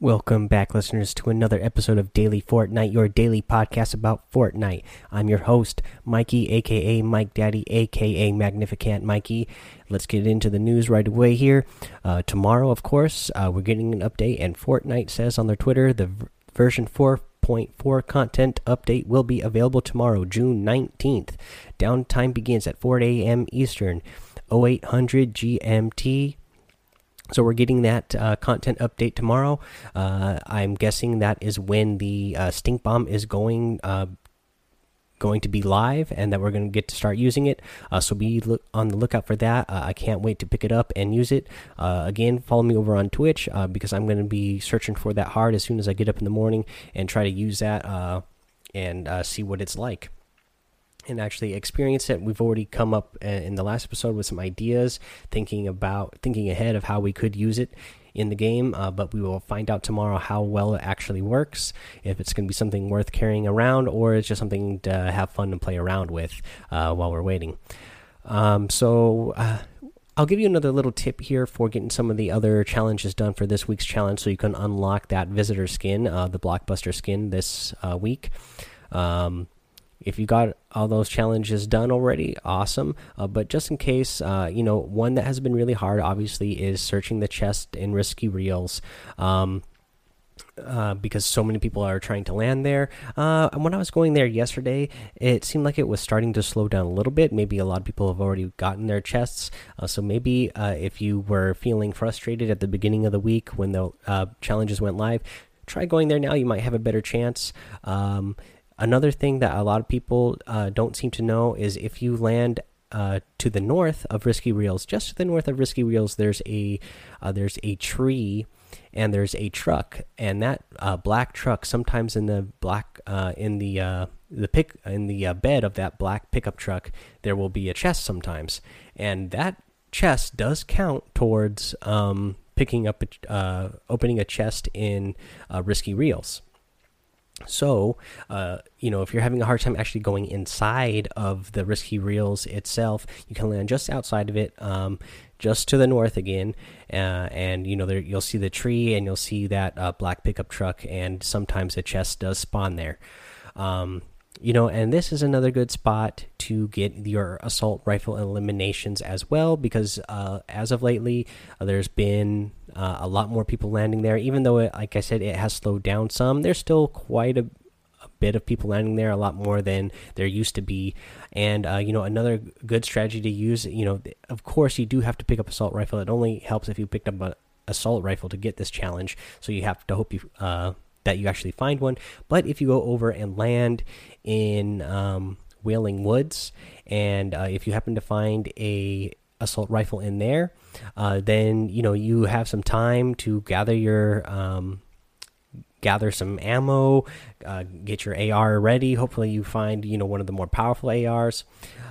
Welcome back, listeners, to another episode of Daily Fortnite, your daily podcast about Fortnite. I'm your host, Mikey, aka Mike Daddy, aka Magnificent Mikey. Let's get into the news right away here. Uh, tomorrow, of course, uh, we're getting an update, and Fortnite says on their Twitter the version 4.4 content update will be available tomorrow, June 19th. Downtime begins at 4 a.m. Eastern, 0800 GMT so we're getting that uh, content update tomorrow. Uh, I'm guessing that is when the uh, stink bomb is going uh, going to be live, and that we're going to get to start using it. Uh, so be on the lookout for that. Uh, I can't wait to pick it up and use it. again, follow me over on Twitch because I'm going to be searching for that hard as soon as I get up in the morning and try to use that and see what it's like and actually experience it. We've already come up uh, in the last episode with some ideas, thinking about thinking ahead of how we could use it in the game. Uh, but we will find out tomorrow how well it actually works, if it's going to be something worth carrying around, or it's just something to have fun and play around with uh, while we're waiting. Um, so. Uh, I'll give you another little tip here for getting some of the other challenges done for this week's challenge so you can unlock that visitor skin, uh, the blockbuster skin, this uh, week. Um, if you got all those challenges done already awesome uh, but just in case uh, you know one that has been really hard obviously is searching the chest in risky reels um, uh, because so many people are trying to land there. Uh, when I was going there yesterday, it seemed like it was starting to slow down a little bit. Maybe a lot of people have already gotten their chests. Uh, so maybe uh, if you were feeling frustrated at the beginning of the week when the uh, challenges went live, try going there now. You might have a better chance. Um, Another thing that a lot of people uh, don't seem to know is if you land uh, to the north of Risky Reels, just to the north of Risky Reels, there's a uh, there's a tree and there's a truck, and that uh, black truck sometimes in the black uh, in the uh, the pick in the bed of that black pickup truck there will be a chest sometimes, and that chest does count towards um, picking up a, opening a chest in Risky Reels. So, uh, you know, if you're having a hard time actually going inside of the risky reels itself, you can land just outside of it, um, just to the north again, uh, and you know there you'll see the tree and you'll see that uh, black pickup truck, and sometimes a chest does spawn there. Um, you know, and this is another good spot to get your assault rifle eliminations as well, because uh, as of lately, uh, there's been uh, a lot more people landing there. Even though, it, like I said, it has slowed down some, there's still quite a, a bit of people landing there, a lot more than there used to be. And uh, you know, another good strategy to use, you know, of course, you do have to pick up assault rifle. It only helps if you picked up an assault rifle to get this challenge. So you have to hope you uh, that you actually find one. But if you go over and land in um, Wailing Woods, and uh, if you happen to find a assault rifle in there, uh, then you know you have some time to gather your um, gather some ammo, uh, get your AR ready. Hopefully, you find you know one of the more powerful ARs.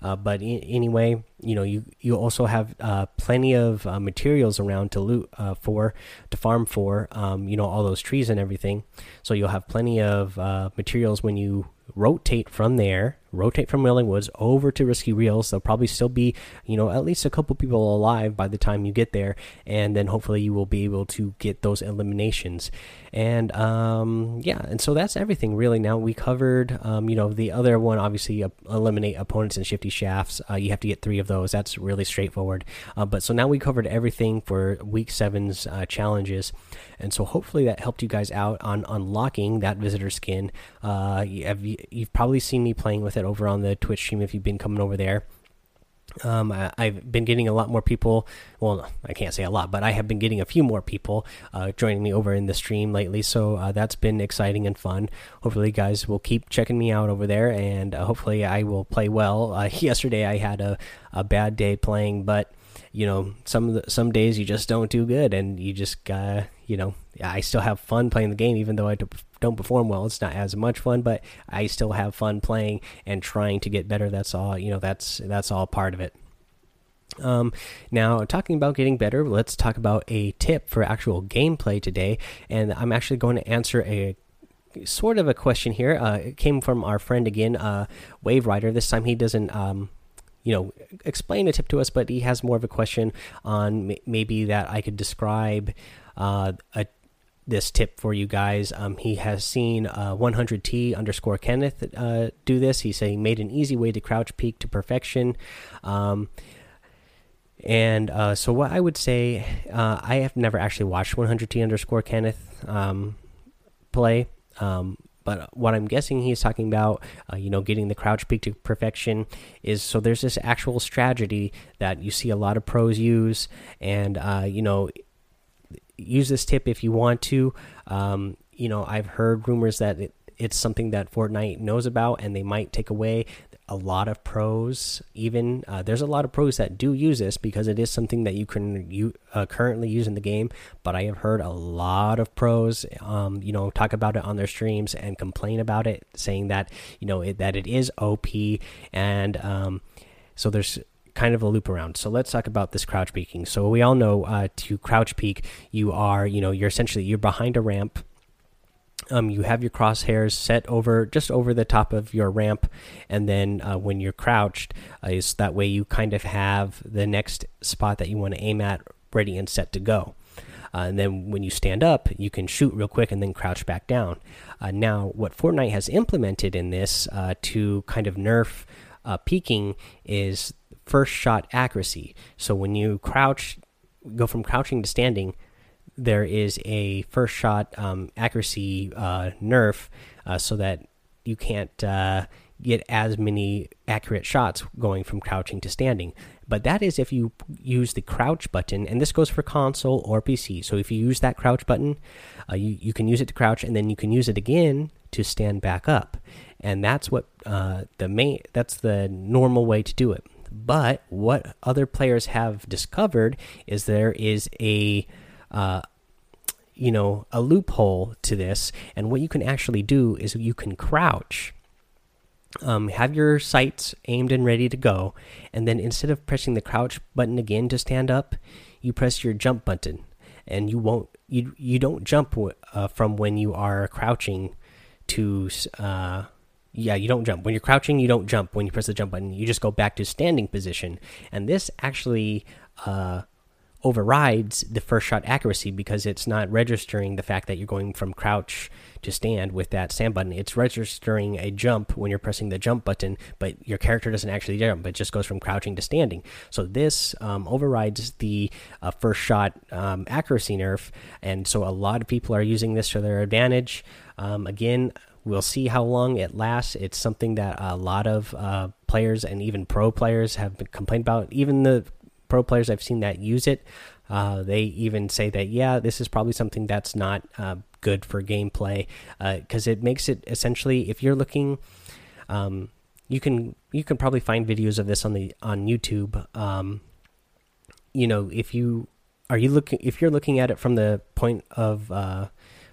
Uh, but anyway, you know you you also have uh, plenty of uh, materials around to loot uh, for to farm for. Um, you know all those trees and everything. So you'll have plenty of uh, materials when you rotate from there rotate from Wailing Woods over to Risky Reels. There'll probably still be, you know, at least a couple people alive by the time you get there, and then hopefully you will be able to get those eliminations. And um, yeah, and so that's everything really. Now we covered, um, you know, the other one obviously uh, eliminate opponents in shifty shafts. Uh, you have to get three of those. That's really straightforward. Uh, but so now we covered everything for week seven's uh, challenges, and so hopefully that helped you guys out on unlocking that visitor skin. Uh, you have, you've probably seen me playing with it over on the Twitch stream if you've been coming over there. Um, I, have been getting a lot more people. Well, I can't say a lot, but I have been getting a few more people uh, joining me over in the stream lately. So uh, that's been exciting and fun. Hopefully, you guys will keep checking me out over there, and uh, hopefully, I will play well. Uh, yesterday, I had a, a bad day playing, but you know, some the, some days you just don't do good, and you just you know, I still have fun playing the game, even though I don't perform well. It's not as much fun, but I still have fun playing and trying to get better. That's all. You know, that's that's all part of it. Um, now, talking about getting better, let's talk about a tip for actual gameplay today. And I'm actually going to answer a sort of a question here. Uh, it came from our friend again, uh, Wave Rider. This time he doesn't. Um, you know, explain a tip to us, but he has more of a question on maybe that I could describe uh, a this tip for you guys. Um, he has seen uh, 100t underscore Kenneth uh, do this. He said he made an easy way to crouch peek to perfection. Um, and uh, so, what I would say, uh, I have never actually watched 100t underscore Kenneth um, play. Um, but what I'm guessing he's talking about, uh, you know, getting the crouch peek to perfection is so there's this actual strategy that you see a lot of pros use, and uh, you know, use this tip if you want to. Um, you know, I've heard rumors that it, it's something that Fortnite knows about and they might take away. A lot of pros, even uh, there's a lot of pros that do use this because it is something that you can you uh, currently use in the game. But I have heard a lot of pros, um, you know, talk about it on their streams and complain about it, saying that you know it, that it is OP and um, so there's kind of a loop around. So let's talk about this crouch peeking. So we all know uh, to crouch peek, you are, you know, you're essentially you're behind a ramp. Um, you have your crosshairs set over just over the top of your ramp, and then uh, when you're crouched, uh, is that way you kind of have the next spot that you want to aim at ready and set to go. Uh, and then when you stand up, you can shoot real quick and then crouch back down. Uh, now, what Fortnite has implemented in this uh, to kind of nerf uh, peeking is first shot accuracy. So when you crouch, go from crouching to standing, there is a first shot um, accuracy uh, nerf uh, so that you can't uh, get as many accurate shots going from crouching to standing. But that is if you use the crouch button, and this goes for console or PC. So if you use that crouch button, uh, you, you can use it to crouch, and then you can use it again to stand back up. And that's what uh, the main that's the normal way to do it. But what other players have discovered is there is a uh, you know a loophole to this, and what you can actually do is you can crouch. Um, have your sights aimed and ready to go, and then instead of pressing the crouch button again to stand up, you press your jump button, and you won't you you don't jump uh, from when you are crouching to uh, yeah, you don't jump. When you're crouching, you don't jump. When you press the jump button, you just go back to standing position. And this actually uh, overrides the first shot accuracy because it's not registering the fact that you're going from crouch to stand with that stand button. It's registering a jump when you're pressing the jump button, but your character doesn't actually jump. It just goes from crouching to standing. So this um, overrides the uh, first shot um, accuracy nerf. And so a lot of people are using this to their advantage. Um, again, We'll see how long it lasts. It's something that a lot of uh, players and even pro players have complained about. Even the pro players I've seen that use it, uh, they even say that yeah, this is probably something that's not uh, good for gameplay because uh, it makes it essentially if you're looking. Um, you can you can probably find videos of this on the on YouTube. Um, you know, if you are you looking if you're looking at it from the point of uh,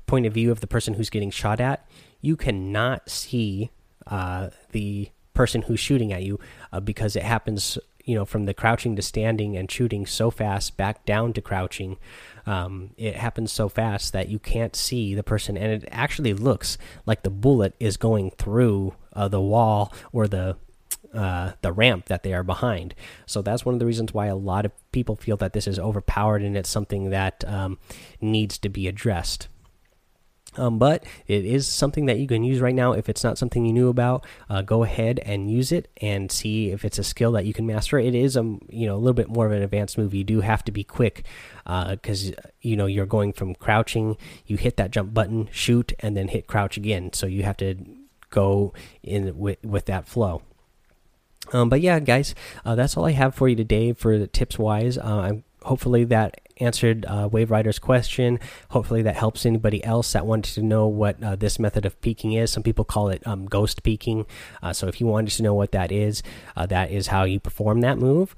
point of view of the person who's getting shot at, you cannot see uh, the person who's shooting at you uh, because it happens you know from the crouching to standing and shooting so fast back down to crouching um, it happens so fast that you can't see the person and it actually looks like the bullet is going through uh, the wall or the uh, the ramp that they are behind. So that's one of the reasons why a lot of people feel that this is overpowered and it's something that um, needs to be addressed. Um, but it is something that you can use right now. If it's not something you knew about, uh, go ahead and use it and see if it's a skill that you can master. It is a um, you know a little bit more of an advanced move. You do have to be quick because uh, you know you're going from crouching. You hit that jump button, shoot, and then hit crouch again. So you have to go in with with that flow. Um, but yeah, guys, uh, that's all I have for you today for the tips wise. Uh, hopefully that answered uh, Wave Rider's question. Hopefully that helps anybody else that wanted to know what uh, this method of peeking is. Some people call it um, ghost peeking. Uh, so if you wanted to know what that is, uh, that is how you perform that move.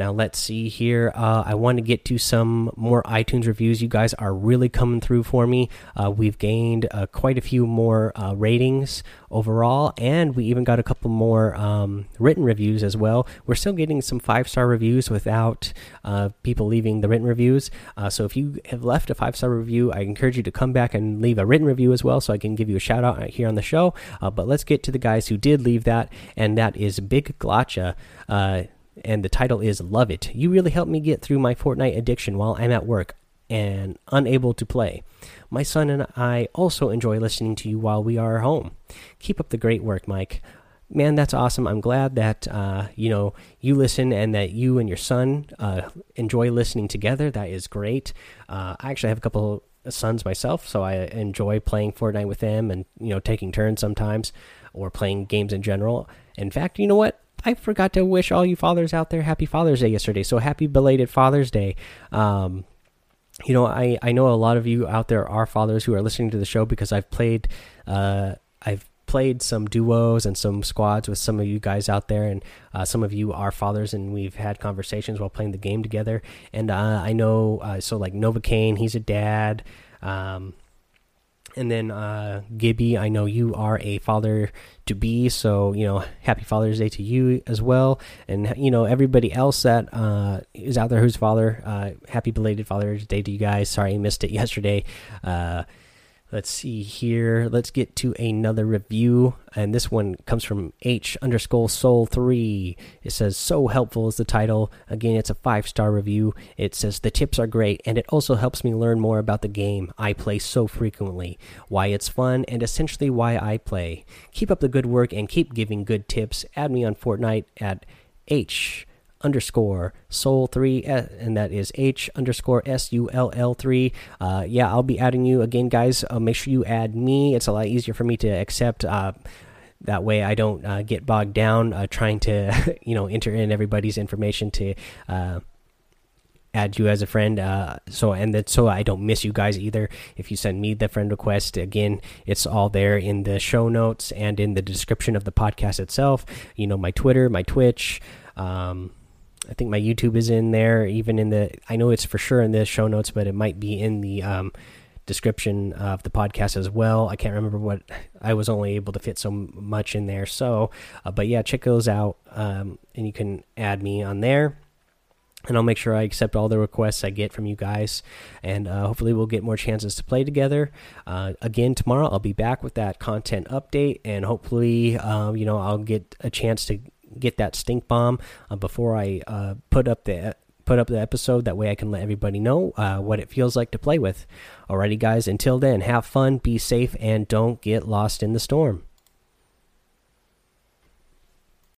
Now let's see here. Uh, I want to get to some more iTunes reviews. You guys are really coming through for me. Uh, we've gained uh, quite a few more uh, ratings overall, and we even got a couple more um, written reviews as well. We're still getting some five star reviews without uh, people leaving the written reviews. Uh, so if you have left a five star review, I encourage you to come back and leave a written review as well, so I can give you a shout out here on the show. but let's get to the guys who did leave that, and that is Big Glacha and the title is Love It. You really helped me get through my Fortnite addiction while I'm at work. and unable to play. My son and I also enjoy listening to you while we are home. Keep up the great work, Mike. Man, that's awesome. I'm glad that uh, you know you listen and that you and your son uh, enjoy listening together. That is great. Uh, I actually have a couple sons myself, so I enjoy playing Fortnite with them and you know taking turns sometimes or playing games in general. In fact, you know what? I forgot to wish all you fathers out there happy Father's Day yesterday. So happy belated Father's Day. Um, you know, I I know a lot of you out there are fathers who are listening to the show because I've played uh, I've played some duos and some squads with some of you guys out there, and uh, some of you are fathers, and we've had conversations while playing the game together. And uh, I know, uh, so like Nova Novocaine, he's a dad. Um, and then uh, Gibby, I know you are a father to be, so you know, happy Father's Day to you as well, and you know everybody else that uh, is out there who's father. Uh, happy belated Father's Day to you guys. Sorry I missed it yesterday. Let's see here. Let's get to another review, and this one comes from H underscore Soul Three. It says, "So helpful" is the title. Again, it's a five star review. It says the tips are great, and it also helps me learn more about the game I play so frequently, why it's fun, and essentially why I play. Keep up the good work and keep giving good tips. Add me on Fortnite at H underscore soul three and that is h underscore s u l l three. Uh yeah i'll be adding you again guys. Uh, make sure you add me. It's a lot easier for me to accept uh that way i don't uh, get bogged down uh, trying to you know enter in everybody's information to uh add you as a friend. Uh so and that so i don't miss you guys either. If you send me the friend request again it's all there in the show notes and in the description of the podcast itself. You know my twitter my twitch um I think my YouTube is in there, even in the. I know it's for sure in the show notes, but it might be in the um, description of the podcast as well. I can't remember what I was only able to fit so much in there. So, uh, but yeah, check those out, um, and you can add me on there. And I'll make sure I accept all the requests I get from you guys, and uh, hopefully we'll get more chances to play together. Uh, again, tomorrow I'll be back with that content update, and hopefully, um, you know, I'll get a chance to get that stink bomb uh, before I uh, put up the put up the episode. That way, I can let everybody know uh, what it feels like to play with. Alrighty, guys. Until then, have fun, be safe, and don't get lost in the storm.